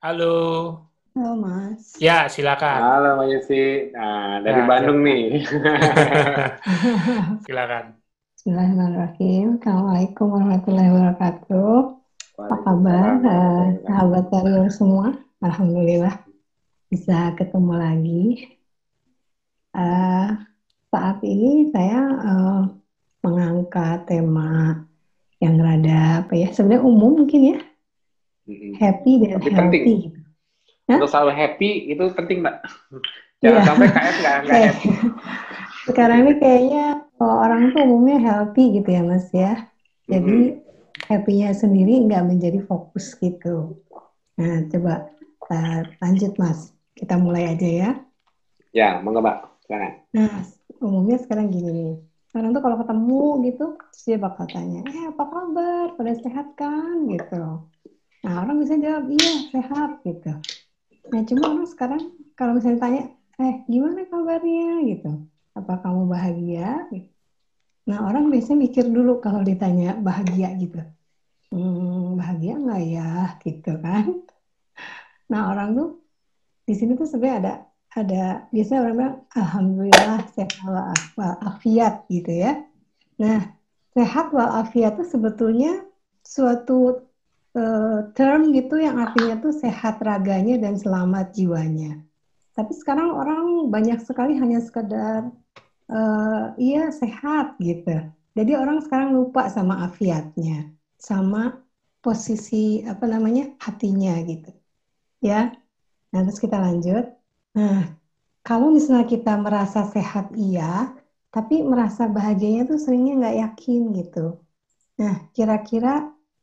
Halo. Halo Mas. Ya, silakan. Halo Mbak Yusi. Nah, dari Ya, Bandung nih. silakan. Bismillahirrahmanirrahim. Assalamualaikum warahmatullahi wabarakatuh. Apa kabar eh, sahabat Karyo semua? Alhamdulillah bisa ketemu lagi. Eh, saat ini saya eh, mengangkat tema yang rada apa ya? Sebenarnya umum mungkin ya. Happy dan Tapi healthy. penting. gitu. Hah? Untuk selalu happy itu penting, Mbak. Jangan Iya. sampai KS nggak nggak happy. Sekarang ini kayaknya orang tuh umumnya healthy gitu ya Mas ya. Jadi happy-nya sendiri nggak menjadi fokus gitu. Nah, coba eh, lanjut Mas. Kita mulai aja ya. Ya, monggo Mbak. Silakan. Nah, umumnya sekarang gini nih. Sekarang tuh kalau ketemu gitu, terus dia bakal tanya, eh apa kabar? Pada sehat kan? Gitu. Nah, orang bisa jawab, iya sehat gitu. Nah, cuma orang sekarang kalau misalnya tanya, eh gimana kabarnya? Gitu. Apa kamu bahagia? Gitu. Nah, orang biasanya mikir dulu kalau ditanya bahagia gitu. Hmm, bahagia nggak ya? Gitu kan. Nah, orang tuh di sini tuh sebenarnya ada ada biasanya orang bilang alhamdulillah sehat walafiat gitu ya. Nah, sehat walafiat itu sebetulnya suatu eh, term gitu yang artinya tuh sehat raganya dan selamat jiwanya. Tapi sekarang orang banyak sekali hanya sekedar eh, iya sehat gitu. Jadi orang sekarang lupa sama afiatnya, sama posisi apa namanya hatinya gitu. Ya. Nah, terus kita lanjut. Nah, kalau misalnya kita merasa sehat iya, tapi merasa bahagianya tuh seringnya nggak yakin gitu. Nah, kira-kira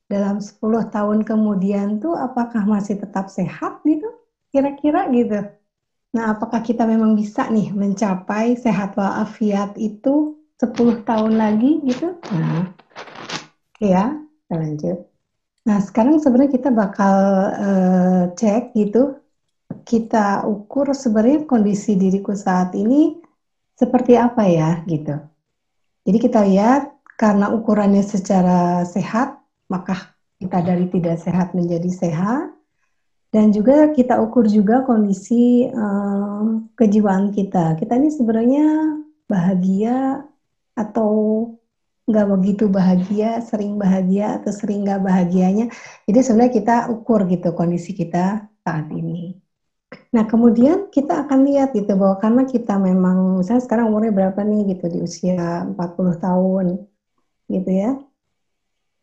dalam 10 tahun kemudian tuh apakah masih tetap sehat gitu? Kira-kira gitu. Nah, apakah kita memang bisa nih mencapai sehat walafiat itu 10 tahun lagi gitu? Nah, oke ya, kita lanjut. Nah, sekarang sebenarnya kita bakal eh, cek gitu kita ukur sebenarnya kondisi diriku saat ini seperti apa ya gitu. Jadi kita lihat karena ukurannya secara sehat, maka kita dari tidak sehat menjadi sehat. Dan juga kita ukur juga kondisi eh, kejiwaan kita. Kita ini sebenarnya bahagia atau nggak begitu bahagia, sering bahagia atau sering nggak bahagianya. Jadi sebenarnya kita ukur gitu kondisi kita saat ini. Nah, kemudian kita akan lihat gitu bahwa karena kita memang misalnya sekarang umurnya berapa nih gitu di usia 40 tahun gitu ya.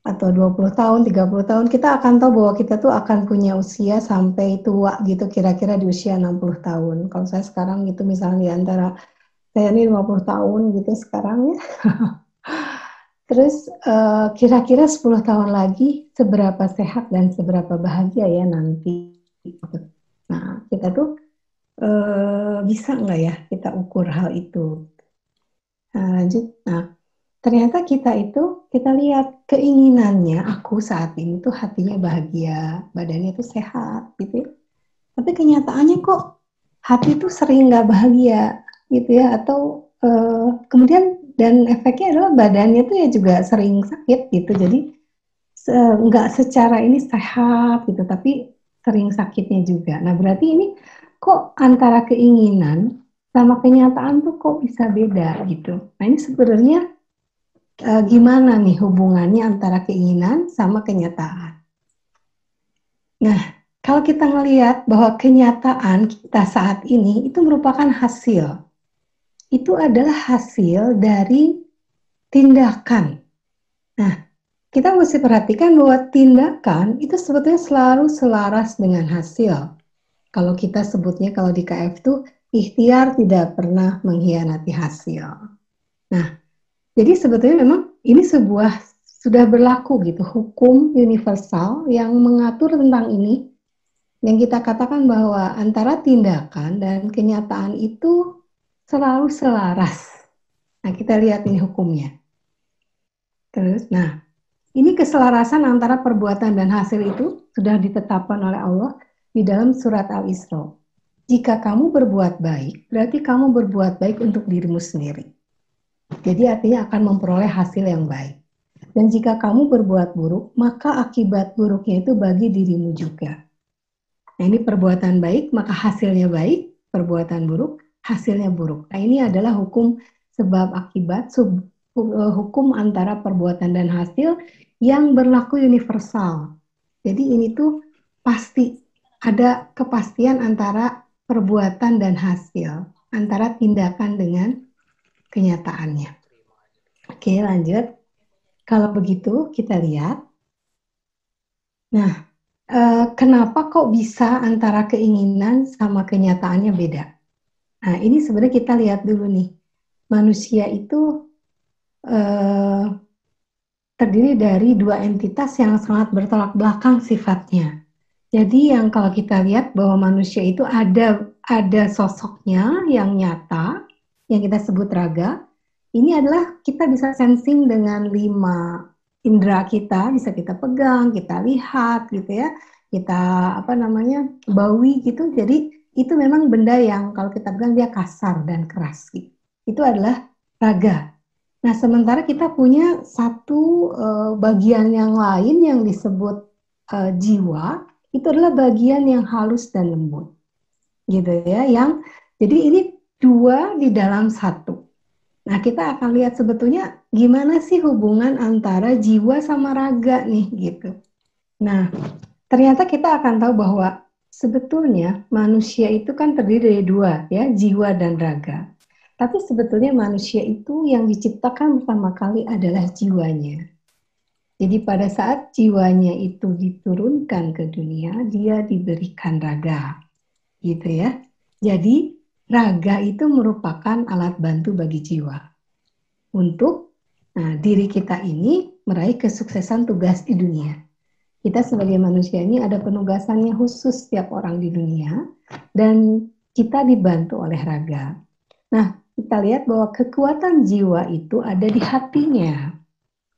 Atau 20 tahun, 30 tahun, kita akan tahu bahwa kita tuh akan punya usia sampai tua gitu kira-kira di usia 60 tahun. Kalau saya sekarang gitu misalnya di antara saya ini 50 tahun gitu sekarang ya. Terus eh, kira-kira 10 tahun lagi seberapa sehat dan seberapa bahagia ya nanti. Nah, kita tuh eh, bisa nggak ya kita ukur hal itu? Nah, lanjut. Nah, ternyata kita itu kita lihat keinginannya aku saat ini tuh hatinya bahagia, badannya tuh sehat, gitu. ya. Tapi kenyataannya kok hati tuh sering nggak bahagia, gitu ya? Atau eh, kemudian dan efeknya adalah badannya tuh ya juga sering sakit, gitu. Jadi se- nggak secara ini sehat, gitu, tapi sering sakitnya juga. Nah, berarti ini kok antara keinginan sama kenyataan tuh kok bisa beda gitu. Nah, ini sebenarnya eh, gimana nih hubungannya antara keinginan sama kenyataan? Nah, kalau kita ngelihat bahwa kenyataan kita saat ini itu merupakan hasil. Itu adalah hasil dari tindakan. Nah, kita mesti perhatikan bahwa tindakan itu sebetulnya selalu selaras dengan hasil. Kalau kita sebutnya kalau di KF itu ikhtiar tidak pernah mengkhianati hasil. Nah, jadi sebetulnya memang ini sebuah sudah berlaku gitu hukum universal yang mengatur tentang ini yang kita katakan bahwa antara tindakan dan kenyataan itu selalu selaras. Nah, kita lihat ini hukumnya. Terus, nah, ini keselarasan antara perbuatan dan hasil itu sudah ditetapkan oleh Allah di dalam surat Al-Isra. Jika kamu berbuat baik, berarti kamu berbuat baik untuk dirimu sendiri. Jadi artinya akan memperoleh hasil yang baik. Dan jika kamu berbuat buruk, maka akibat buruknya itu bagi dirimu juga. Nah, ini perbuatan baik, maka hasilnya baik, perbuatan buruk, hasilnya buruk. Nah, ini adalah hukum sebab akibat, sub, uh, hukum antara perbuatan dan hasil yang berlaku universal. Jadi ini tuh pasti ada kepastian antara perbuatan dan hasil, antara tindakan dengan kenyataannya. Oke, lanjut. Kalau begitu, kita lihat. Nah, eh, kenapa kok bisa antara keinginan sama kenyataannya beda? Nah, ini sebenarnya kita lihat dulu nih. Manusia itu eh, terdiri dari dua entitas yang sangat bertolak belakang sifatnya. Jadi yang kalau kita lihat bahwa manusia itu ada ada sosoknya yang nyata, yang kita sebut raga. Ini adalah kita bisa sensing dengan lima indera kita, bisa kita pegang, kita lihat gitu ya, kita apa namanya bawi gitu. Jadi itu memang benda yang kalau kita bilang dia kasar dan keras. Gitu. Itu adalah raga. Nah, sementara kita punya satu uh, bagian yang lain yang disebut uh, jiwa, itu adalah bagian yang halus dan lembut. Gitu ya, yang jadi ini dua di dalam satu. Nah, kita akan lihat sebetulnya gimana sih hubungan antara jiwa sama raga nih gitu. Nah, ternyata kita akan tahu bahwa sebetulnya manusia itu kan terdiri dari dua ya, jiwa dan raga. Tapi sebetulnya manusia itu yang diciptakan pertama kali adalah jiwanya. Jadi pada saat jiwanya itu diturunkan ke dunia, dia diberikan raga. Gitu ya. Jadi raga itu merupakan alat bantu bagi jiwa. Untuk nah, diri kita ini meraih kesuksesan tugas di dunia kita sebagai manusia ini ada penugasannya khusus setiap orang di dunia dan kita dibantu oleh raga. Nah, kita lihat bahwa kekuatan jiwa itu ada di hatinya.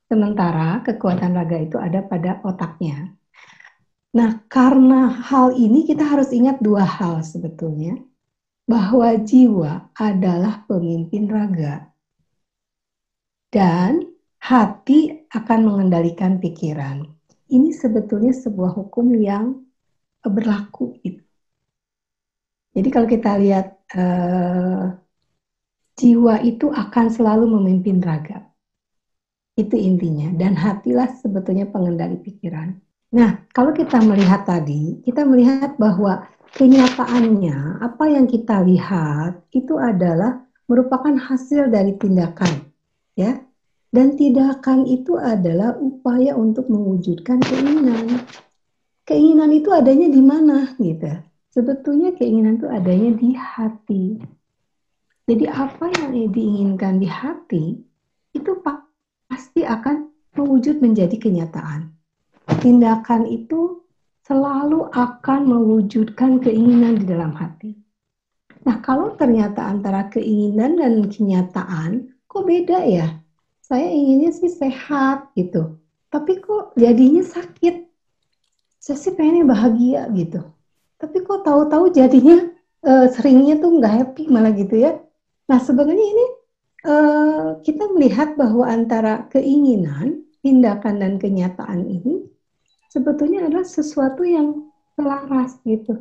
Sementara kekuatan raga itu ada pada otaknya. Nah, karena hal ini kita harus ingat dua hal sebetulnya. Bahwa jiwa adalah pemimpin raga. Dan hati akan mengendalikan pikiran ini sebetulnya sebuah hukum yang eh, berlaku. Jadi kalau kita lihat uh, jiwa itu akan selalu memimpin raga. Itu intinya. Dan hatilah sebetulnya pengendali pikiran. Nah, kalau kita melihat tadi, kita melihat bahwa kenyataannya apa yang kita lihat itu adalah merupakan hasil dari tindakan, ya. Dan tindakan itu adalah upaya untuk mewujudkan keinginan. Keinginan itu adanya di mana gitu. Sebetulnya keinginan itu adanya di hati. Jadi apa yang diinginkan di hati itu pasti akan mewujud menjadi kenyataan. Tindakan itu selalu akan mewujudkan keinginan di dalam hati. Nah, kalau ternyata antara keinginan dan kenyataan, kok beda ya? saya inginnya sih sehat gitu. Tapi kok jadinya sakit. Saya sih pengennya bahagia gitu. Tapi kok tahu-tahu jadinya uh, seringnya tuh nggak happy malah gitu ya. Nah sebenarnya ini uh, kita melihat bahwa antara keinginan, tindakan dan kenyataan ini sebetulnya adalah sesuatu yang selaras gitu.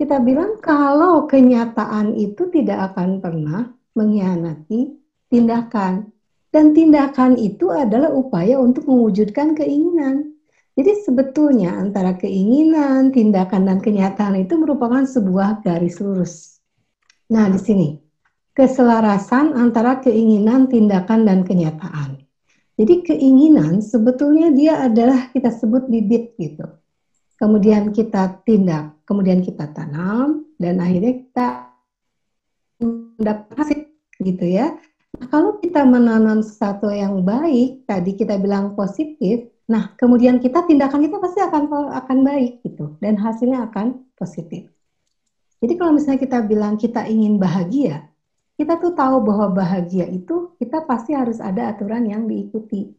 Kita bilang kalau kenyataan itu tidak akan pernah mengkhianati tindakan. Dan tindakan itu adalah upaya untuk mewujudkan keinginan. Jadi sebetulnya antara keinginan, tindakan, dan kenyataan itu merupakan sebuah garis lurus. Nah, di sini keselarasan antara keinginan, tindakan, dan kenyataan. Jadi keinginan sebetulnya dia adalah kita sebut bibit gitu. Kemudian kita tindak, kemudian kita tanam, dan akhirnya kita mendapat hasil gitu ya. Nah, kalau kita menanam sesuatu yang baik, tadi kita bilang positif, nah kemudian kita tindakan kita pasti akan akan baik gitu dan hasilnya akan positif. Jadi kalau misalnya kita bilang kita ingin bahagia, kita tuh tahu bahwa bahagia itu kita pasti harus ada aturan yang diikuti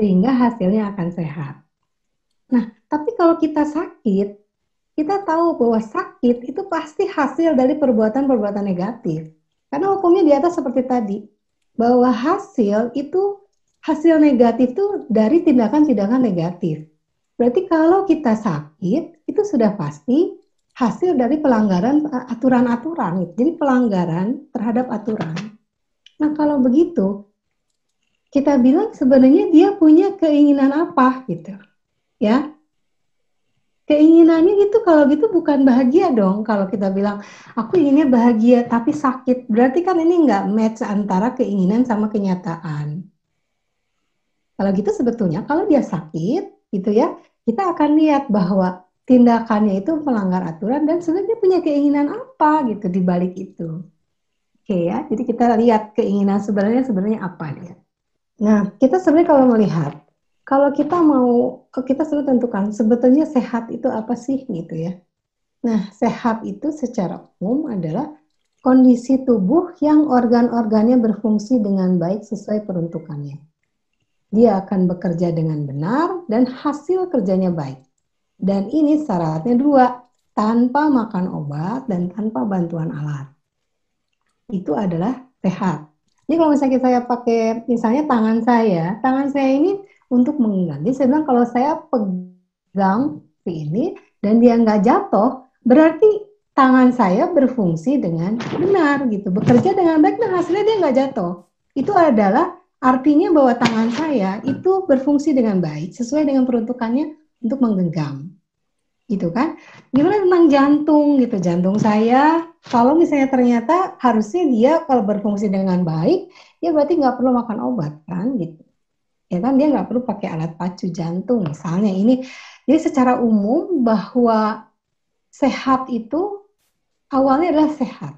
sehingga hasilnya akan sehat. Nah, tapi kalau kita sakit, kita tahu bahwa sakit itu pasti hasil dari perbuatan-perbuatan negatif. Karena hukumnya di atas seperti tadi, bahwa hasil itu hasil negatif itu dari tindakan-tindakan negatif. Berarti kalau kita sakit, itu sudah pasti hasil dari pelanggaran aturan-aturan. Jadi pelanggaran terhadap aturan. Nah kalau begitu, kita bilang sebenarnya dia punya keinginan apa gitu. Ya, keinginannya gitu kalau gitu bukan bahagia dong kalau kita bilang aku inginnya bahagia tapi sakit berarti kan ini nggak match antara keinginan sama kenyataan kalau gitu sebetulnya kalau dia sakit gitu ya kita akan lihat bahwa tindakannya itu melanggar aturan dan sebenarnya punya keinginan apa gitu di balik itu oke ya jadi kita lihat keinginan sebenarnya sebenarnya apa dia nah kita sebenarnya kalau melihat kalau kita mau kita sudah tentukan sebetulnya sehat itu apa sih gitu ya. Nah, sehat itu secara umum adalah kondisi tubuh yang organ-organnya berfungsi dengan baik sesuai peruntukannya. Dia akan bekerja dengan benar dan hasil kerjanya baik. Dan ini syaratnya dua, tanpa makan obat dan tanpa bantuan alat. Itu adalah sehat. Jadi kalau misalnya saya pakai misalnya tangan saya, tangan saya ini untuk mengganti. Saya bilang kalau saya pegang ini dan dia nggak jatuh, berarti tangan saya berfungsi dengan benar gitu, bekerja dengan baik dan hasilnya dia nggak jatuh. Itu adalah artinya bahwa tangan saya itu berfungsi dengan baik sesuai dengan peruntukannya untuk menggenggam gitu kan. Gimana tentang jantung gitu. Jantung saya kalau misalnya ternyata harusnya dia kalau berfungsi dengan baik ya berarti nggak perlu makan obat kan gitu. Ya kan dia nggak perlu pakai alat pacu jantung misalnya. Ini jadi secara umum bahwa sehat itu awalnya adalah sehat.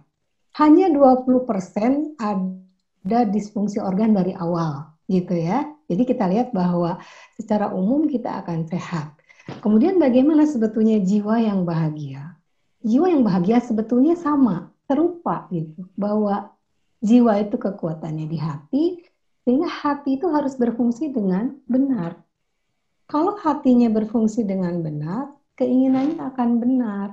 Hanya 20% ada disfungsi organ dari awal gitu ya. Jadi kita lihat bahwa secara umum kita akan sehat kemudian bagaimana sebetulnya jiwa yang bahagia jiwa yang bahagia sebetulnya sama serupa gitu bahwa jiwa itu kekuatannya di hati sehingga hati itu harus berfungsi dengan benar. Kalau hatinya berfungsi dengan benar, keinginannya akan benar.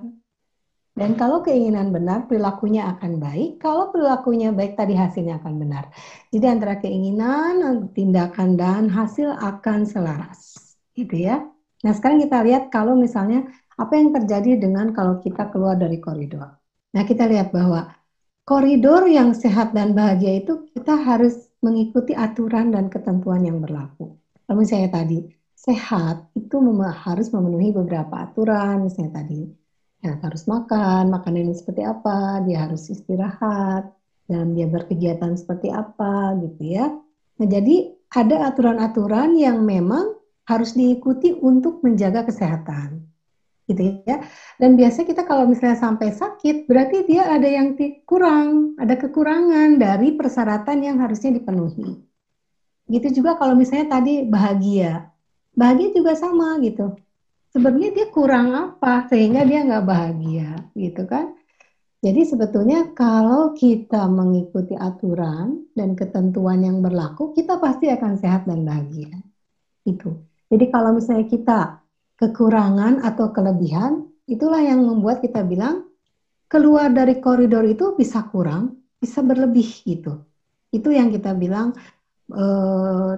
Dan kalau keinginan benar, perilakunya akan baik. Kalau perilakunya baik, tadi hasilnya akan benar. Jadi antara keinginan, tindakan, dan hasil akan selaras. Gitu ya. Nah sekarang kita lihat kalau misalnya apa yang terjadi dengan kalau kita keluar dari koridor. Nah kita lihat bahwa koridor yang sehat dan bahagia itu kita harus mengikuti aturan dan ketentuan yang berlaku. Kalau misalnya tadi sehat itu mem harus memenuhi beberapa aturan, misalnya tadi ya, harus makan, makanan ini seperti apa, dia harus istirahat, dan dia berkegiatan seperti apa gitu ya. Nah jadi ada aturan-aturan yang memang harus diikuti untuk menjaga kesehatan gitu ya. Dan biasanya kita kalau misalnya sampai sakit, berarti dia ada yang kurang, ada kekurangan dari persyaratan yang harusnya dipenuhi. Gitu juga kalau misalnya tadi bahagia, bahagia juga sama gitu. Sebenarnya dia kurang apa sehingga dia nggak bahagia, gitu kan? Jadi sebetulnya kalau kita mengikuti aturan dan ketentuan yang berlaku, kita pasti akan sehat dan bahagia. Itu. Jadi kalau misalnya kita kekurangan atau kelebihan, itulah yang membuat kita bilang keluar dari koridor itu bisa kurang, bisa berlebih gitu. Itu yang kita bilang e,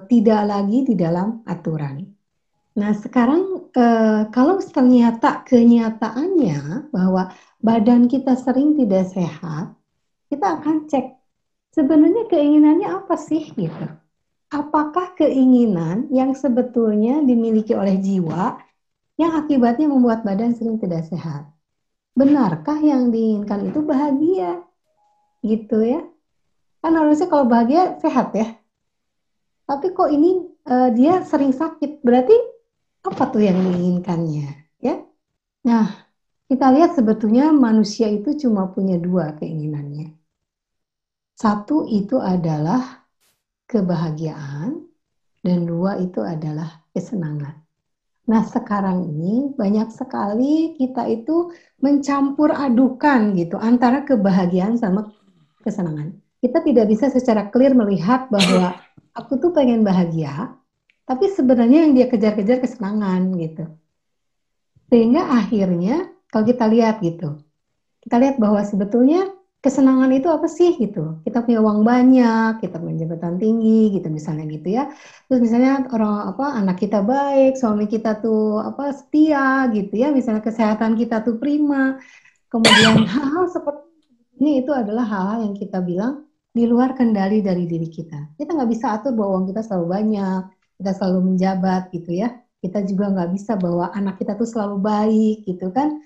tidak lagi di dalam aturan. Nah sekarang e, kalau ternyata kenyataannya bahwa badan kita sering tidak sehat, kita akan cek sebenarnya keinginannya apa sih gitu. Apakah keinginan yang sebetulnya dimiliki oleh jiwa yang akibatnya membuat badan sering tidak sehat. Benarkah yang diinginkan itu bahagia? Gitu ya. Kan harusnya kalau bahagia sehat ya. Tapi kok ini uh, dia sering sakit, berarti apa tuh yang diinginkannya? Ya. Nah, kita lihat sebetulnya manusia itu cuma punya dua keinginannya. Satu itu adalah kebahagiaan dan dua itu adalah kesenangan. Nah sekarang ini banyak sekali kita itu mencampur adukan gitu antara kebahagiaan sama kesenangan. Kita tidak bisa secara clear melihat bahwa aku tuh pengen bahagia, tapi sebenarnya yang dia kejar-kejar kesenangan gitu. Sehingga akhirnya kalau kita lihat gitu, kita lihat bahwa sebetulnya kesenangan itu apa sih gitu? Kita punya uang banyak, kita punya jabatan tinggi gitu misalnya gitu ya. Terus misalnya orang apa anak kita baik, suami kita tuh apa setia gitu ya, misalnya kesehatan kita tuh prima. Kemudian hal-hal seperti ini itu adalah hal-hal yang kita bilang di luar kendali dari diri kita. Kita nggak bisa atur bahwa uang kita selalu banyak, kita selalu menjabat gitu ya. Kita juga nggak bisa bahwa anak kita tuh selalu baik gitu kan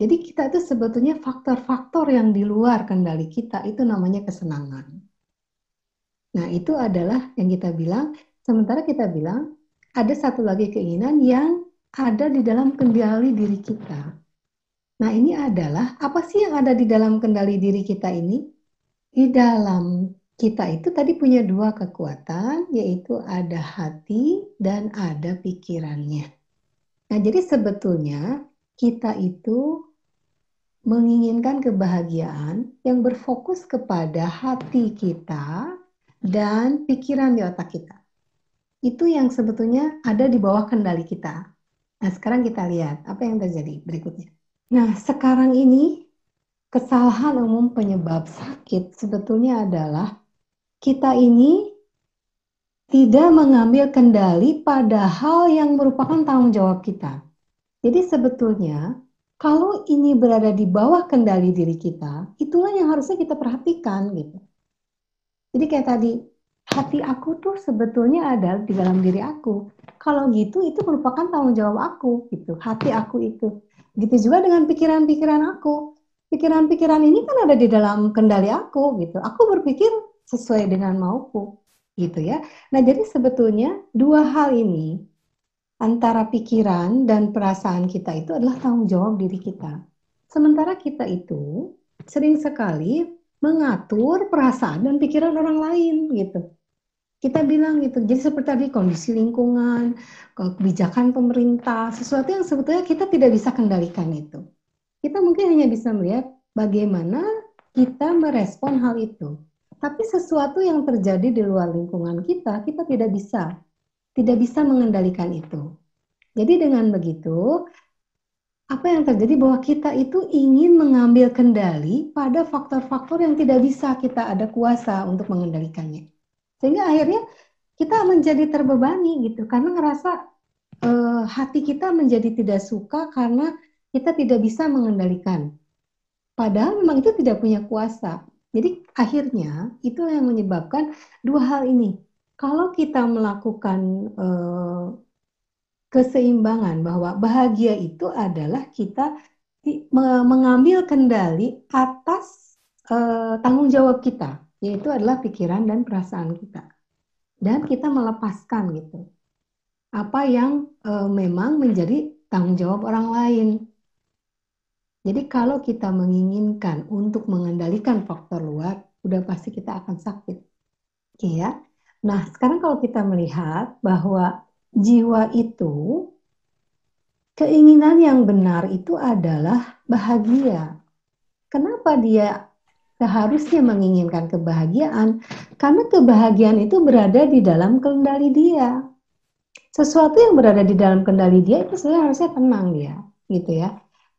jadi kita itu sebetulnya faktor-faktor yang di luar kendali kita itu namanya kesenangan. Nah itu adalah yang kita bilang, sementara kita bilang ada satu lagi keinginan yang ada di dalam kendali diri kita. Nah ini adalah apa sih yang ada di dalam kendali diri kita ini? Di dalam kita itu tadi punya dua kekuatan, yaitu ada hati dan ada pikirannya. Nah jadi sebetulnya kita itu menginginkan kebahagiaan yang berfokus kepada hati kita dan pikiran di otak kita. Itu yang sebetulnya ada di bawah kendali kita. Nah, sekarang kita lihat apa yang terjadi berikutnya. Nah, sekarang ini kesalahan umum penyebab sakit sebetulnya adalah kita ini tidak mengambil kendali pada hal yang merupakan tanggung jawab kita. Jadi sebetulnya kalau ini berada di bawah kendali diri kita, itulah yang harusnya kita perhatikan gitu. Jadi kayak tadi, hati aku tuh sebetulnya ada di dalam diri aku. Kalau gitu itu merupakan tanggung jawab aku gitu, hati aku itu. Gitu juga dengan pikiran-pikiran aku. Pikiran-pikiran ini kan ada di dalam kendali aku gitu. Aku berpikir sesuai dengan mauku gitu ya. Nah, jadi sebetulnya dua hal ini antara pikiran dan perasaan kita itu adalah tanggung jawab diri kita. Sementara kita itu sering sekali mengatur perasaan dan pikiran orang lain gitu. Kita bilang gitu, jadi seperti tadi kondisi lingkungan, kebijakan pemerintah, sesuatu yang sebetulnya kita tidak bisa kendalikan itu. Kita mungkin hanya bisa melihat bagaimana kita merespon hal itu. Tapi sesuatu yang terjadi di luar lingkungan kita, kita tidak bisa tidak bisa mengendalikan itu. Jadi dengan begitu, apa yang terjadi bahwa kita itu ingin mengambil kendali pada faktor-faktor yang tidak bisa kita ada kuasa untuk mengendalikannya. Sehingga akhirnya kita menjadi terbebani gitu karena ngerasa uh, hati kita menjadi tidak suka karena kita tidak bisa mengendalikan. Padahal memang itu tidak punya kuasa. Jadi akhirnya itu yang menyebabkan dua hal ini kalau kita melakukan uh, keseimbangan bahwa bahagia itu adalah kita mengambil kendali atas uh, tanggung jawab kita, yaitu adalah pikiran dan perasaan kita, dan kita melepaskan gitu apa yang uh, memang menjadi tanggung jawab orang lain. Jadi kalau kita menginginkan untuk mengendalikan faktor luar, udah pasti kita akan sakit. Ya. Nah, sekarang kalau kita melihat bahwa jiwa itu keinginan yang benar itu adalah bahagia. Kenapa dia seharusnya menginginkan kebahagiaan? Karena kebahagiaan itu berada di dalam kendali dia. Sesuatu yang berada di dalam kendali dia itu sebenarnya harusnya tenang dia, gitu ya.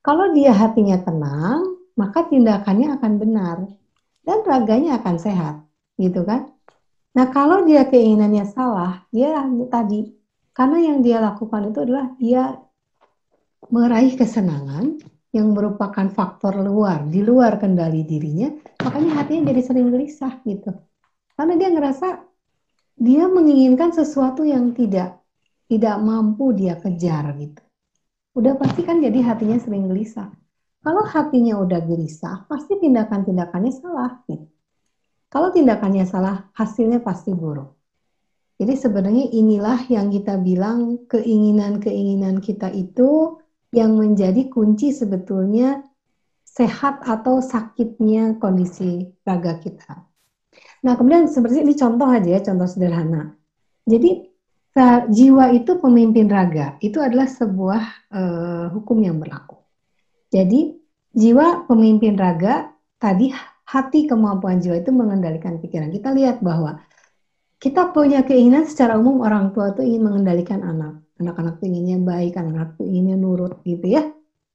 Kalau dia hatinya tenang, maka tindakannya akan benar dan raganya akan sehat, gitu kan? Nah, kalau dia keinginannya salah, dia tadi karena yang dia lakukan itu adalah dia meraih kesenangan yang merupakan faktor luar, di luar kendali dirinya, makanya hatinya jadi sering gelisah gitu. Karena dia ngerasa dia menginginkan sesuatu yang tidak tidak mampu dia kejar gitu. Udah pasti kan jadi hatinya sering gelisah. Kalau hatinya udah gelisah, pasti tindakan-tindakannya salah gitu. Kalau tindakannya salah, hasilnya pasti buruk. Jadi sebenarnya inilah yang kita bilang keinginan-keinginan kita itu yang menjadi kunci sebetulnya sehat atau sakitnya kondisi raga kita. Nah kemudian seperti ini contoh aja ya, contoh sederhana. Jadi jiwa itu pemimpin raga, itu adalah sebuah uh, hukum yang berlaku. Jadi jiwa pemimpin raga tadi hati kemampuan jiwa itu mengendalikan pikiran. Kita lihat bahwa kita punya keinginan secara umum orang tua itu ingin mengendalikan anak. Anak-anak itu inginnya baik, anak-anak itu inginnya nurut gitu ya.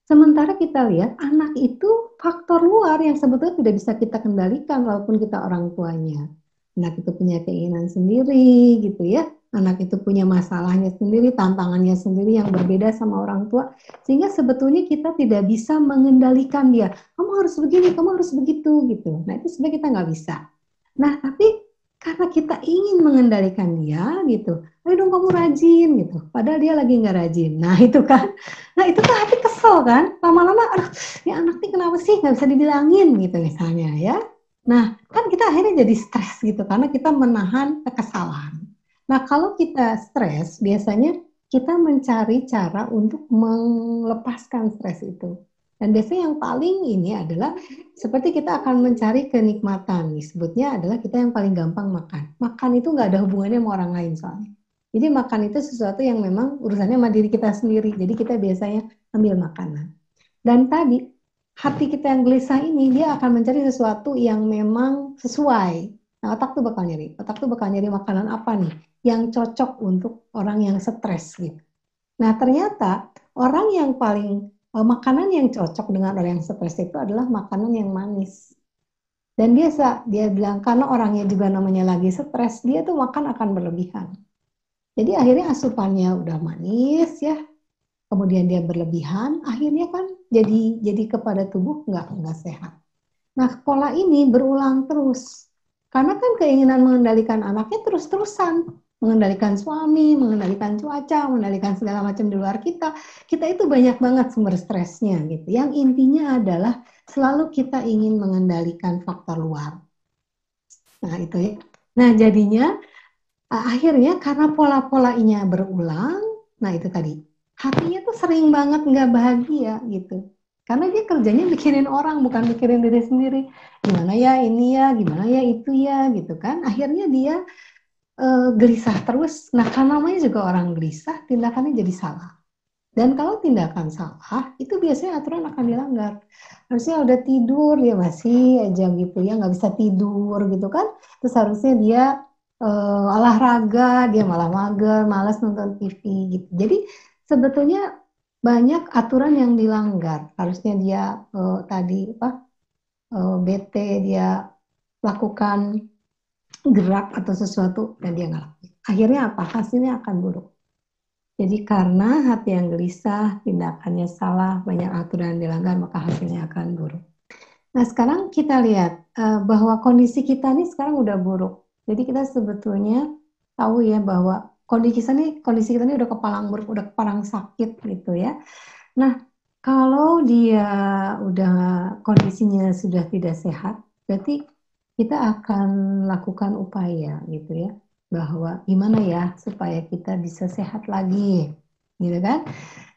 Sementara kita lihat anak itu faktor luar yang sebetulnya tidak bisa kita kendalikan walaupun kita orang tuanya. Anak itu punya keinginan sendiri gitu ya. Anak itu punya masalahnya sendiri, tantangannya sendiri yang berbeda sama orang tua. Sehingga sebetulnya kita tidak bisa mengendalikan dia. Kamu harus begini, kamu harus begitu gitu. Nah itu sebenarnya kita nggak bisa. Nah tapi karena kita ingin mengendalikan dia gitu ayo dong kamu rajin gitu padahal dia lagi nggak rajin nah itu kan nah itu kan hati kesel kan lama-lama ini anak nih kenapa sih nggak bisa dibilangin gitu misalnya ya nah kan kita akhirnya jadi stres gitu karena kita menahan kekesalan nah kalau kita stres biasanya kita mencari cara untuk melepaskan stres itu dan biasanya yang paling ini adalah seperti kita akan mencari kenikmatan. Sebutnya adalah kita yang paling gampang makan. Makan itu nggak ada hubungannya sama orang lain soalnya. Jadi makan itu sesuatu yang memang urusannya sama diri kita sendiri. Jadi kita biasanya ambil makanan. Dan tadi hati kita yang gelisah ini dia akan mencari sesuatu yang memang sesuai. Nah otak tuh bakal nyari. Otak tuh bakal nyari makanan apa nih yang cocok untuk orang yang stres gitu. Nah ternyata orang yang paling uh, makanan yang cocok dengan orang yang stres itu adalah makanan yang manis. Dan biasa dia bilang karena orangnya juga namanya lagi stres, dia tuh makan akan berlebihan. Jadi akhirnya asupannya udah manis ya, kemudian dia berlebihan, akhirnya kan jadi jadi kepada tubuh nggak nggak sehat. Nah pola ini berulang terus, karena kan keinginan mengendalikan anaknya terus-terusan mengendalikan suami, mengendalikan cuaca, mengendalikan segala macam di luar kita. Kita itu banyak banget sumber stresnya gitu. Yang intinya adalah selalu kita ingin mengendalikan faktor luar. Nah itu ya. Nah jadinya akhirnya karena pola-polanya berulang, nah itu tadi hatinya tuh sering banget nggak bahagia gitu. Karena dia kerjanya bikinin orang, bukan mikirin diri sendiri. Gimana ya ini ya, gimana ya itu ya, gitu kan. Akhirnya dia uh, gelisah terus. Nah, karena namanya juga orang gelisah, tindakannya jadi salah. Dan kalau tindakan salah, itu biasanya aturan akan dilanggar. Harusnya udah tidur, dia masih aja gitu ya, nggak bisa tidur gitu kan. Terus harusnya dia uh, olahraga, dia malah mager, malas nonton TV gitu. Jadi sebetulnya banyak aturan yang dilanggar. Harusnya dia uh, tadi apa uh, BT dia lakukan gerak atau sesuatu dan dia nggak lakukan. Akhirnya apa? Hasilnya akan buruk. Jadi karena hati yang gelisah, tindakannya salah, banyak aturan yang dilanggar, maka hasilnya akan buruk. Nah sekarang kita lihat uh, bahwa kondisi kita ini sekarang udah buruk. Jadi kita sebetulnya tahu ya bahwa kondisi kita ini, kondisi kita ini udah kepalang buruk, udah kepalang sakit gitu ya. Nah kalau dia udah kondisinya sudah tidak sehat, berarti kita akan lakukan upaya gitu ya bahwa gimana ya supaya kita bisa sehat lagi gitu kan?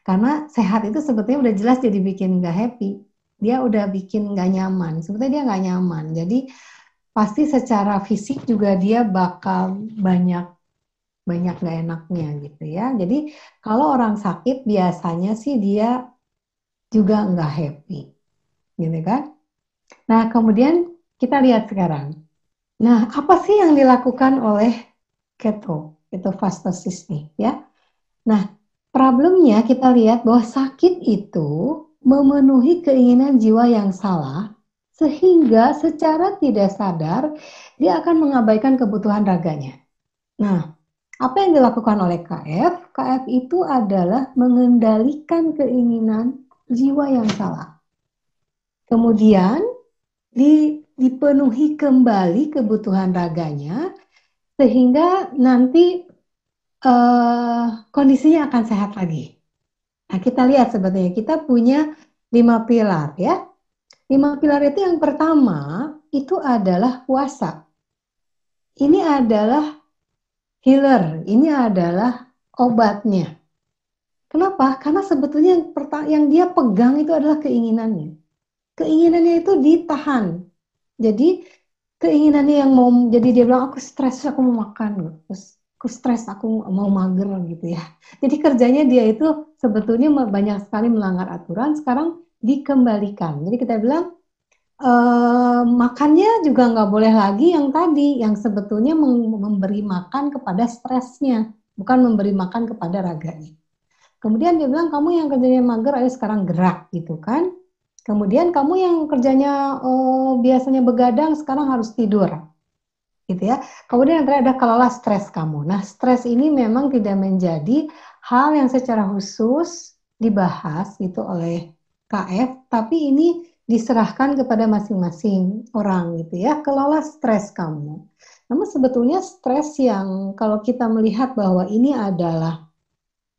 Karena sehat itu sebetulnya udah jelas jadi bikin nggak happy. Dia udah bikin nggak nyaman sebetulnya dia nggak nyaman. Jadi pasti secara fisik juga dia bakal banyak banyak nggak enaknya gitu ya jadi kalau orang sakit biasanya sih dia juga nggak happy gitu kan nah kemudian kita lihat sekarang. Nah, apa sih yang dilakukan oleh keto, ketofastosis nih ya? Nah, problemnya kita lihat bahwa sakit itu memenuhi keinginan jiwa yang salah sehingga secara tidak sadar dia akan mengabaikan kebutuhan raganya. Nah, apa yang dilakukan oleh KF? KF itu adalah mengendalikan keinginan jiwa yang salah. Kemudian di dipenuhi kembali kebutuhan raganya sehingga nanti uh, kondisinya akan sehat lagi. Nah, kita lihat sebetulnya kita punya lima pilar ya. Lima pilar itu yang pertama itu adalah puasa. Ini adalah healer, ini adalah obatnya. Kenapa? Karena sebetulnya yang, yang dia pegang itu adalah keinginannya. Keinginannya itu ditahan, jadi keinginannya yang mau jadi dia bilang aku stres aku mau makan terus aku stres aku mau mager gitu ya jadi kerjanya dia itu sebetulnya banyak sekali melanggar aturan sekarang dikembalikan jadi kita bilang makannya juga nggak boleh lagi yang tadi yang sebetulnya memberi makan kepada stresnya bukan memberi makan kepada raganya Kemudian dia bilang kamu yang kerjanya mager ayo sekarang gerak gitu kan. Kemudian kamu yang kerjanya uh, biasanya begadang sekarang harus tidur. Gitu ya. Kemudian yang terakhir ada kelola stres kamu. Nah, stres ini memang tidak menjadi hal yang secara khusus dibahas gitu oleh KF, tapi ini diserahkan kepada masing-masing orang gitu ya. Kelola stres kamu. Namun sebetulnya stres yang kalau kita melihat bahwa ini adalah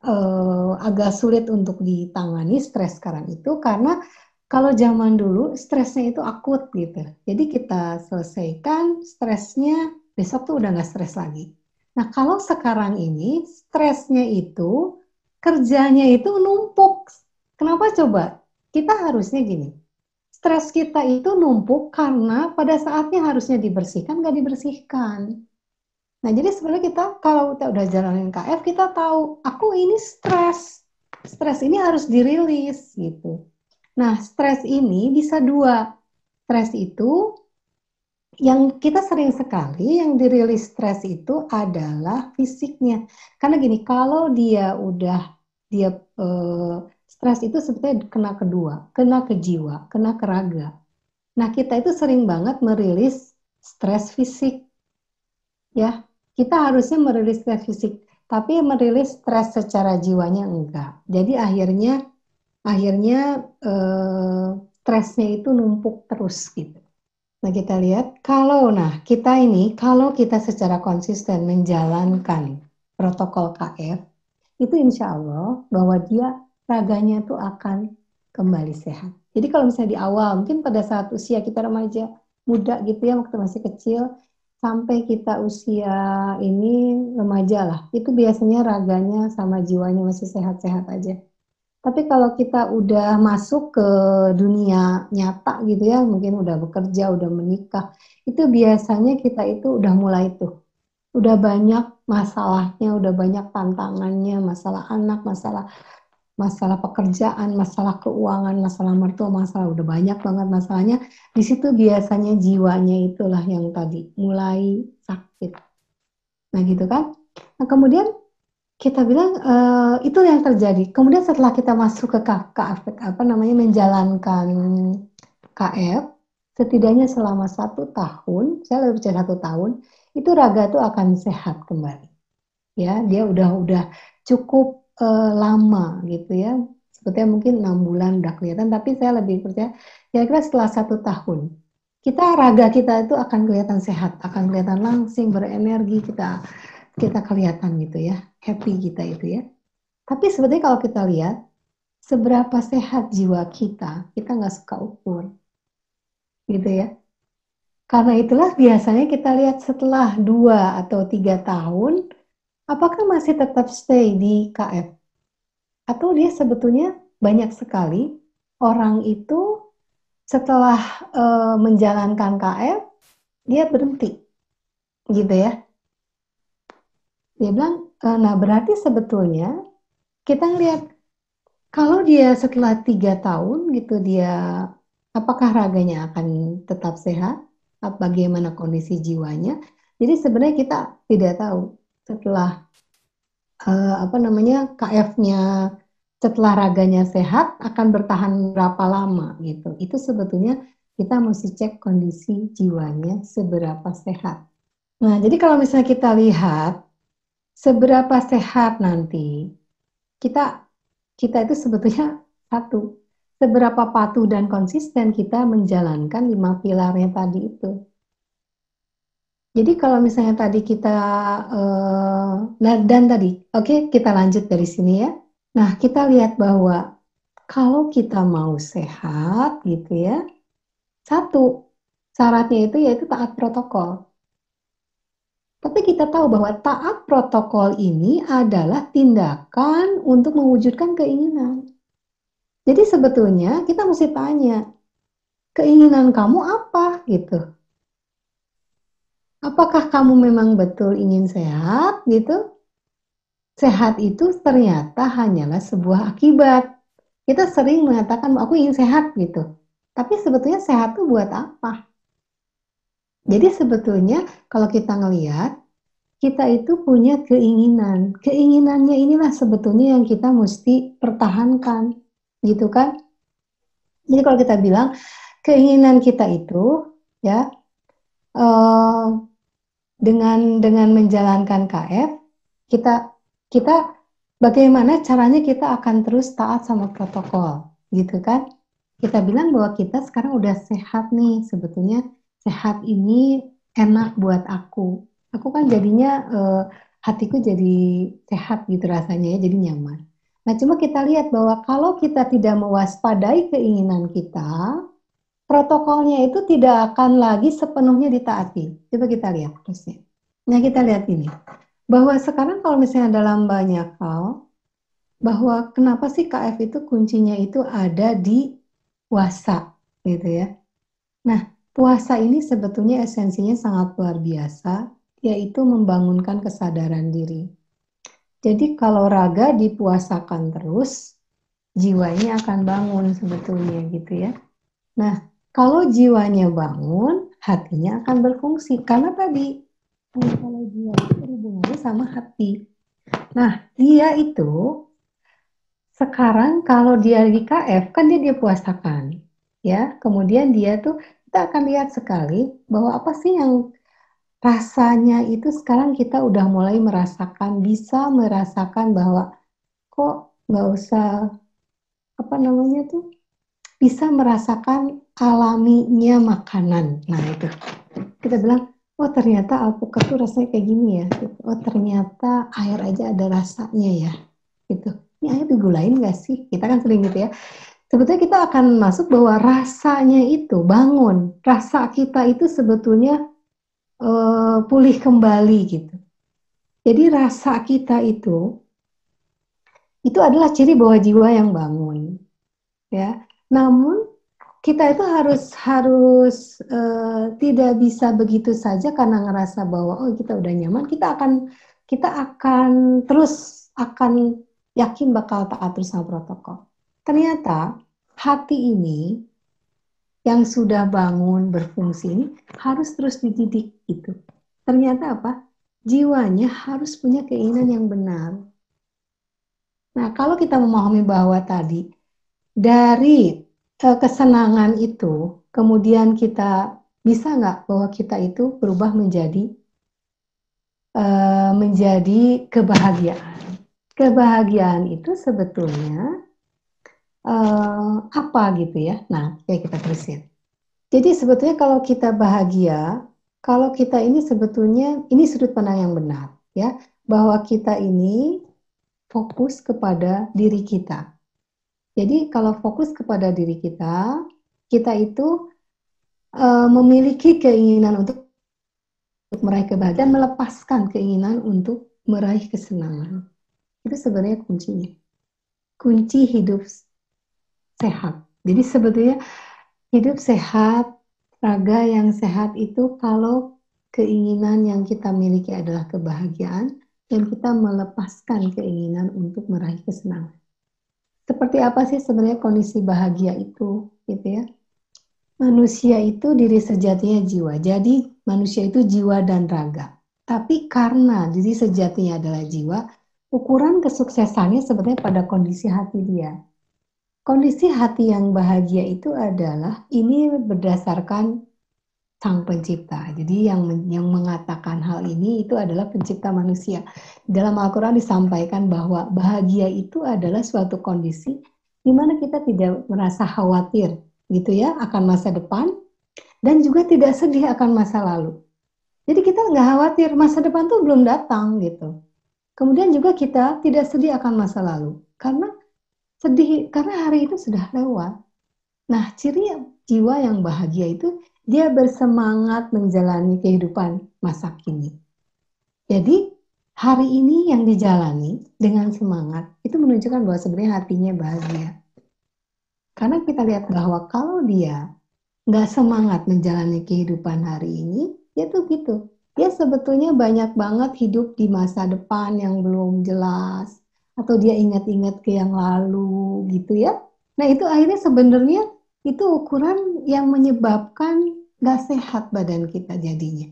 uh, agak sulit untuk ditangani stres sekarang itu karena kalau zaman dulu stresnya itu akut gitu. Jadi kita selesaikan stresnya besok tuh udah nggak stres lagi. Nah kalau sekarang ini stresnya itu kerjanya itu numpuk. Kenapa coba? Kita harusnya gini. Stres kita itu numpuk karena pada saatnya harusnya dibersihkan nggak dibersihkan. Nah, jadi sebenarnya kita kalau kita udah jalanin KF, kita tahu aku ini stres. Stres ini harus dirilis gitu. Nah, stres ini bisa dua. Stres itu yang kita sering sekali yang dirilis stres itu adalah fisiknya. Karena gini, kalau dia udah dia eh, stres itu sebetulnya kena kedua, kena ke jiwa, kena ke raga. Nah, kita itu sering banget merilis stres fisik. Ya, kita harusnya merilis stres fisik, tapi merilis stres secara jiwanya enggak. Jadi akhirnya akhirnya eh, stresnya itu numpuk terus gitu. Nah kita lihat kalau nah kita ini kalau kita secara konsisten menjalankan protokol KF itu insya Allah bahwa dia raganya itu akan kembali sehat. Jadi kalau misalnya di awal mungkin pada saat usia kita remaja muda gitu ya waktu masih kecil sampai kita usia ini remaja lah, itu biasanya raganya sama jiwanya masih sehat-sehat aja. Tapi kalau kita udah masuk ke dunia nyata gitu ya, mungkin udah bekerja, udah menikah, itu biasanya kita itu udah mulai tuh. Udah banyak masalahnya, udah banyak tantangannya, masalah anak, masalah masalah pekerjaan, masalah keuangan, masalah mertua, masalah udah banyak banget masalahnya. Di situ biasanya jiwanya itulah yang tadi mulai sakit. Nah gitu kan. Nah kemudian kita bilang uh, itu yang terjadi. Kemudian setelah kita masuk ke KF, apa namanya menjalankan KF, setidaknya selama satu tahun, saya lebih percaya satu tahun, itu raga itu akan sehat kembali. Ya, dia udah udah cukup uh, lama gitu ya. Sepertinya mungkin enam bulan udah kelihatan, tapi saya lebih percaya kira-kira setelah satu tahun kita raga kita itu akan kelihatan sehat, akan kelihatan langsing, berenergi, kita kita kelihatan gitu ya, happy kita itu ya. Tapi sebetulnya kalau kita lihat seberapa sehat jiwa kita, kita nggak suka ukur, gitu ya. Karena itulah biasanya kita lihat setelah dua atau tiga tahun, apakah masih tetap stay di KF? Atau dia sebetulnya banyak sekali orang itu setelah e, menjalankan KF, dia berhenti. Gitu ya. Dia bilang, e, nah berarti sebetulnya kita ngelihat kalau dia setelah tiga tahun gitu dia apakah raganya akan tetap sehat, bagaimana kondisi jiwanya. Jadi sebenarnya kita tidak tahu setelah uh, apa namanya KF-nya setelah raganya sehat akan bertahan berapa lama gitu. Itu sebetulnya kita mesti cek kondisi jiwanya seberapa sehat. Nah, jadi kalau misalnya kita lihat seberapa sehat nanti, kita kita itu sebetulnya satu, seberapa patuh dan konsisten kita menjalankan lima pilarnya tadi itu. Jadi kalau misalnya tadi kita uh, dan tadi, oke okay, kita lanjut dari sini ya. Nah kita lihat bahwa kalau kita mau sehat gitu ya, satu syaratnya itu yaitu taat protokol. Tapi kita tahu bahwa taat protokol ini adalah tindakan untuk mewujudkan keinginan. Jadi sebetulnya kita mesti tanya, keinginan kamu apa gitu? Apakah kamu memang betul ingin sehat gitu? Sehat itu ternyata hanyalah sebuah akibat. Kita sering mengatakan aku ingin sehat gitu. Tapi sebetulnya sehat itu buat apa? Jadi sebetulnya kalau kita ngelihat kita itu punya keinginan. Keinginannya inilah sebetulnya yang kita mesti pertahankan, gitu kan? Jadi kalau kita bilang keinginan kita itu, ya, uh, dengan dengan menjalankan KF, kita kita bagaimana caranya kita akan terus taat sama protokol, gitu kan? Kita bilang bahwa kita sekarang udah sehat nih, sebetulnya sehat ini enak buat aku aku kan jadinya uh, hatiku jadi sehat gitu rasanya ya, jadi nyaman. Nah, cuma kita lihat bahwa kalau kita tidak mewaspadai keinginan kita, protokolnya itu tidak akan lagi sepenuhnya ditaati. Coba kita lihat terusnya. Nah, kita lihat ini. Bahwa sekarang kalau misalnya dalam banyak hal, bahwa kenapa sih KF itu kuncinya itu ada di puasa, gitu ya. Nah, puasa ini sebetulnya esensinya sangat luar biasa yaitu membangunkan kesadaran diri. Jadi kalau raga dipuasakan terus, jiwanya akan bangun sebetulnya gitu ya. Nah, kalau jiwanya bangun, hatinya akan berfungsi. Karena tadi, kalau jiwa itu berhubungannya sama hati. Nah, dia itu sekarang kalau dia di KF, kan dia dia puasakan. Ya, kemudian dia tuh, kita akan lihat sekali bahwa apa sih yang rasanya itu sekarang kita udah mulai merasakan, bisa merasakan bahwa kok nggak usah apa namanya tuh bisa merasakan alaminya makanan. Nah itu kita bilang, oh ternyata alpukat tuh rasanya kayak gini ya. Oh ternyata air aja ada rasanya ya. Gitu. Ini air digulain nggak sih? Kita kan sering gitu ya. Sebetulnya kita akan masuk bahwa rasanya itu bangun. Rasa kita itu sebetulnya uh, pulih kembali gitu. Jadi rasa kita itu itu adalah ciri bahwa jiwa yang bangun, ya. Namun kita itu harus harus uh, tidak bisa begitu saja karena ngerasa bahwa oh kita udah nyaman, kita akan kita akan terus akan yakin bakal taat terus sama protokol. Ternyata hati ini yang sudah bangun berfungsi ini harus terus dididik itu. Ternyata apa? Jiwanya harus punya keinginan yang benar. Nah, kalau kita memahami bahwa tadi dari kesenangan itu, kemudian kita bisa nggak bahwa kita itu berubah menjadi uh, menjadi kebahagiaan. Kebahagiaan itu sebetulnya uh, apa gitu ya. Nah, kayak kita terusin. Jadi sebetulnya kalau kita bahagia, kalau kita ini sebetulnya ini sudut pandang yang benar ya, bahwa kita ini fokus kepada diri kita. Jadi kalau fokus kepada diri kita, kita itu uh, memiliki keinginan untuk meraih kebahagiaan, melepaskan keinginan untuk meraih kesenangan. Itu sebenarnya kuncinya. Kunci hidup sehat. Jadi sebetulnya hidup sehat, raga yang sehat itu kalau keinginan yang kita miliki adalah kebahagiaan dan kita melepaskan keinginan untuk meraih kesenangan. Seperti apa sih sebenarnya kondisi bahagia itu, gitu ya? Manusia itu diri sejatinya jiwa. Jadi manusia itu jiwa dan raga. Tapi karena diri sejatinya adalah jiwa, ukuran kesuksesannya sebenarnya pada kondisi hati dia. Kondisi hati yang bahagia itu adalah ini berdasarkan sang pencipta. Jadi yang yang mengatakan hal ini itu adalah pencipta manusia. Dalam Al-Qur'an disampaikan bahwa bahagia itu adalah suatu kondisi di mana kita tidak merasa khawatir gitu ya akan masa depan dan juga tidak sedih akan masa lalu. Jadi kita nggak khawatir masa depan tuh belum datang gitu. Kemudian juga kita tidak sedih akan masa lalu karena sedih karena hari itu sudah lewat. Nah, ciri jiwa yang bahagia itu dia bersemangat menjalani kehidupan masa kini. Jadi, hari ini yang dijalani dengan semangat itu menunjukkan bahwa sebenarnya hatinya bahagia. Karena kita lihat bahwa kalau dia nggak semangat menjalani kehidupan hari ini, ya tuh gitu. Dia sebetulnya banyak banget hidup di masa depan yang belum jelas, atau dia ingat-ingat ke yang lalu gitu ya. Nah itu akhirnya sebenarnya itu ukuran yang menyebabkan gak sehat badan kita jadinya.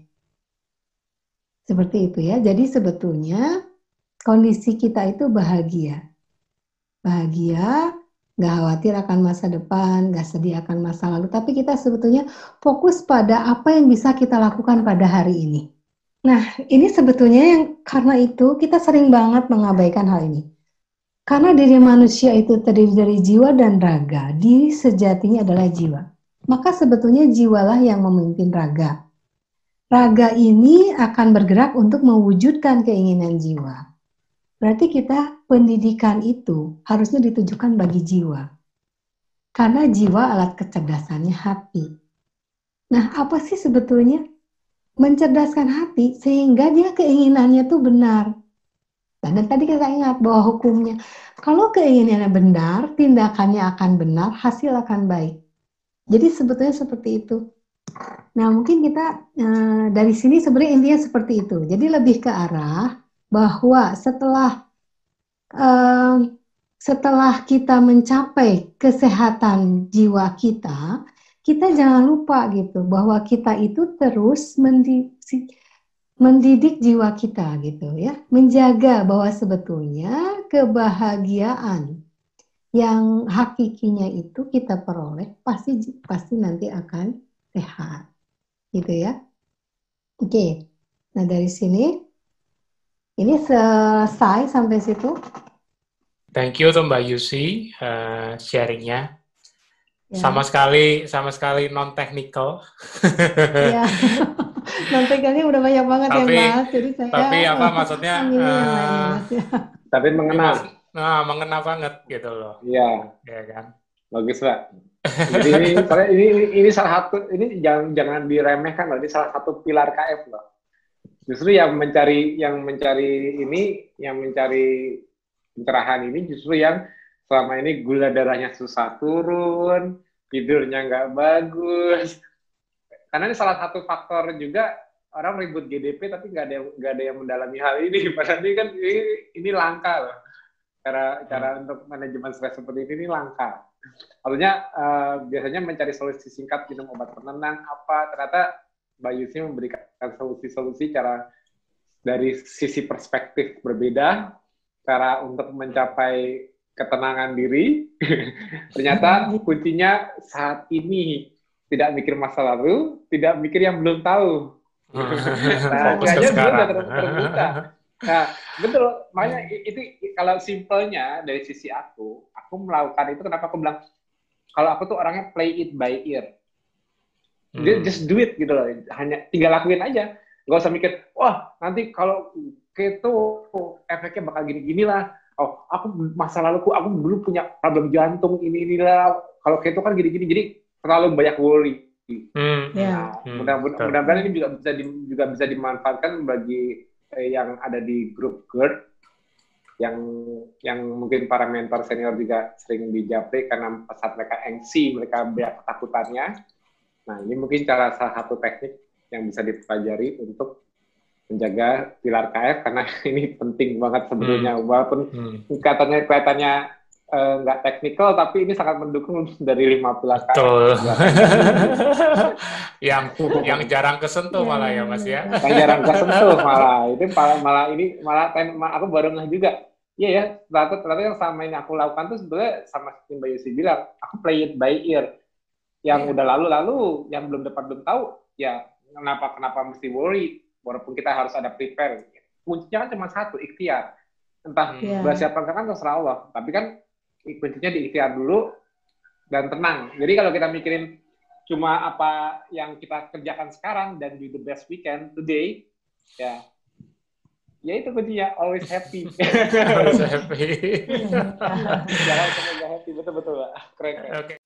Seperti itu ya. Jadi sebetulnya kondisi kita itu bahagia. Bahagia, nggak khawatir akan masa depan, nggak sedih akan masa lalu. Tapi kita sebetulnya fokus pada apa yang bisa kita lakukan pada hari ini. Nah, ini sebetulnya yang karena itu kita sering banget mengabaikan hal ini. Karena diri manusia itu terdiri dari jiwa dan raga, diri sejatinya adalah jiwa. Maka sebetulnya jiwalah yang memimpin raga. Raga ini akan bergerak untuk mewujudkan keinginan jiwa. Berarti kita pendidikan itu harusnya ditujukan bagi jiwa. Karena jiwa alat kecerdasannya hati. Nah, apa sih sebetulnya mencerdaskan hati sehingga dia keinginannya tuh benar. Dan tadi kita ingat bahwa hukumnya, kalau keinginannya benar, tindakannya akan benar, hasil akan baik. Jadi sebetulnya seperti itu. Nah mungkin kita uh, dari sini sebenarnya intinya seperti itu. Jadi lebih ke arah bahwa setelah uh, setelah kita mencapai kesehatan jiwa kita, kita jangan lupa gitu bahwa kita itu terus mendidik mendidik jiwa kita gitu ya, menjaga bahwa sebetulnya kebahagiaan yang hakikinya itu kita peroleh pasti pasti nanti akan sehat. Gitu ya. Oke. Nah, dari sini ini selesai sampai situ. Thank you tuh Mbak Yusi uh, sharingnya. Ya. Sama sekali sama sekali non technical. Ya. non-technicalnya udah banyak banget tapi, ya Mas. Jadi saya Tapi apa maksudnya? uh, tapi mengena. Nah, mengena banget gitu loh. Iya. Iya kan? Bagus, Pak. Jadi ini, ini, ini, salah satu, ini jangan jangan diremehkan loh. Ini salah satu pilar KF loh. Justru yang mencari yang mencari ini, yang mencari pencerahan ini justru yang selama ini gula darahnya susah turun, tidurnya nggak bagus, karena ini salah satu faktor juga orang ribut GDP tapi nggak ada yang nggak ada yang mendalami hal ini padahal ini kan ini, ini langka loh cara cara hmm. untuk manajemen stres seperti ini, ini langka artinya uh, biasanya mencari solusi singkat minum obat penenang apa ternyata Mbak Yusi memberikan solusi-solusi cara dari sisi perspektif berbeda cara untuk mencapai ketenangan diri ternyata kuncinya saat ini tidak mikir masa lalu, tidak mikir yang belum tahu. nah, kayaknya sudah ter terbuka. Nah, betul. Makanya itu kalau simpelnya dari sisi aku, aku melakukan itu kenapa aku bilang kalau aku tuh orangnya play it by ear. Hmm. Just do it gitu loh. Hanya tinggal lakuin aja. Gak usah mikir, wah nanti kalau keto efeknya bakal gini-gini lah. Oh, aku masa lalu aku dulu punya problem jantung ini inilah. Kalau keto kan gini-gini. Jadi terlalu banyak worry. Hmm. Nah, hmm. mudah-mudahan ini juga bisa di, juga bisa dimanfaatkan bagi yang ada di grup GERD yang yang mungkin para mentor senior juga sering dijapri karena saat mereka engsi, mereka banyak ketakutannya. Nah, ini mungkin cara salah satu teknik yang bisa dipelajari untuk menjaga pilar KF karena ini penting banget sebetulnya hmm. walaupun hmm. katanya kelihatannya Eh, nggak uh, teknikal tapi ini sangat mendukung dari lima pilar Betul. yang yang jarang kesentuh malah ya Mas ya. Yang jarang kesentuh malah. Itu malah, malah ini malah aku baru ngeh juga. Iya ya, ternyata, ternyata yang sama ini aku lakukan tuh sebenarnya sama seperti Mbak Yusi bilang, aku play it by ear. Yang yeah. udah lalu-lalu, yang belum dapat belum tahu, ya kenapa kenapa mesti worry, walaupun kita harus ada prepare. Kuncinya kan cuma satu, ikhtiar. Entah yeah. bersiap kan terserah Allah. Tapi kan kuncinya diikhtiar dulu dan tenang. Jadi kalau kita mikirin cuma apa yang kita kerjakan sekarang dan do the best we can today, ya ya itu kuncinya always happy. always happy. Jangan sampai happy betul betul, keren keren. Okay.